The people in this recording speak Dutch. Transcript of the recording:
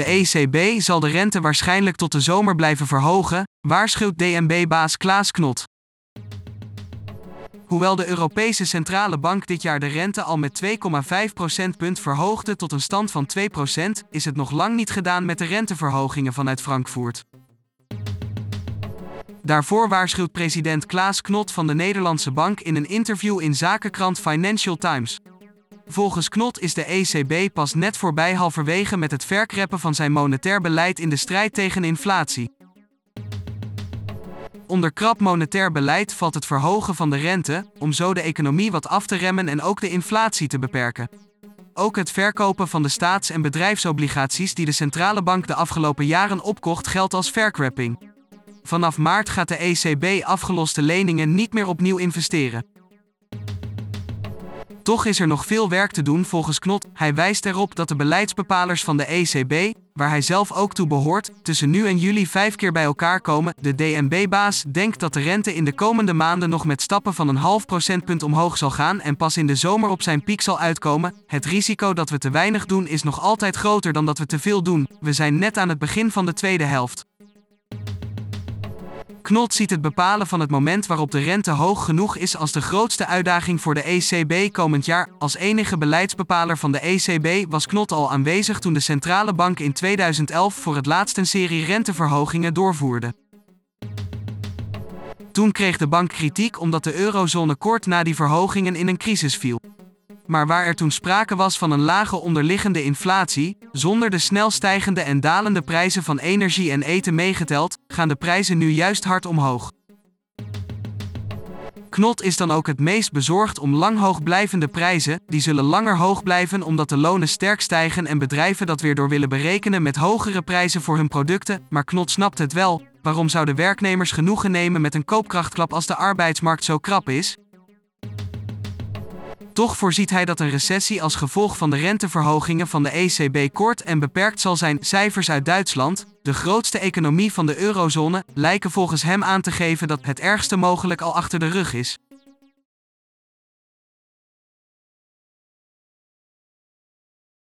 De ECB zal de rente waarschijnlijk tot de zomer blijven verhogen, waarschuwt DNB-baas Klaas Knot. Hoewel de Europese Centrale Bank dit jaar de rente al met 2,5 procentpunt verhoogde tot een stand van 2 procent, is het nog lang niet gedaan met de renteverhogingen vanuit Frankfurt. Daarvoor waarschuwt president Klaas Knot van de Nederlandse Bank in een interview in zakenkrant Financial Times. Volgens Knot is de ECB pas net voorbij halverwege met het verkreppen van zijn monetair beleid in de strijd tegen inflatie. Onder krap monetair beleid valt het verhogen van de rente, om zo de economie wat af te remmen en ook de inflatie te beperken. Ook het verkopen van de staats- en bedrijfsobligaties die de centrale bank de afgelopen jaren opkocht geldt als verkrapping. Vanaf maart gaat de ECB afgeloste leningen niet meer opnieuw investeren. Toch is er nog veel werk te doen volgens Knot. Hij wijst erop dat de beleidsbepalers van de ECB, waar hij zelf ook toe behoort, tussen nu en juli vijf keer bij elkaar komen. De DNB-baas denkt dat de rente in de komende maanden nog met stappen van een half procentpunt omhoog zal gaan en pas in de zomer op zijn piek zal uitkomen. Het risico dat we te weinig doen is nog altijd groter dan dat we te veel doen. We zijn net aan het begin van de tweede helft. Knot ziet het bepalen van het moment waarop de rente hoog genoeg is als de grootste uitdaging voor de ECB komend jaar. Als enige beleidsbepaler van de ECB was Knot al aanwezig toen de centrale bank in 2011 voor het laatst een serie renteverhogingen doorvoerde. Toen kreeg de bank kritiek omdat de eurozone kort na die verhogingen in een crisis viel maar waar er toen sprake was van een lage onderliggende inflatie, zonder de snel stijgende en dalende prijzen van energie en eten meegeteld, gaan de prijzen nu juist hard omhoog. Knot is dan ook het meest bezorgd om lang hoogblijvende prijzen, die zullen langer hoog blijven omdat de lonen sterk stijgen en bedrijven dat weer door willen berekenen met hogere prijzen voor hun producten, maar Knot snapt het wel, waarom zouden werknemers genoegen nemen met een koopkrachtklap als de arbeidsmarkt zo krap is? Toch voorziet hij dat een recessie als gevolg van de renteverhogingen van de ECB kort en beperkt zal zijn. Cijfers uit Duitsland, de grootste economie van de eurozone, lijken volgens hem aan te geven dat het ergste mogelijk al achter de rug is.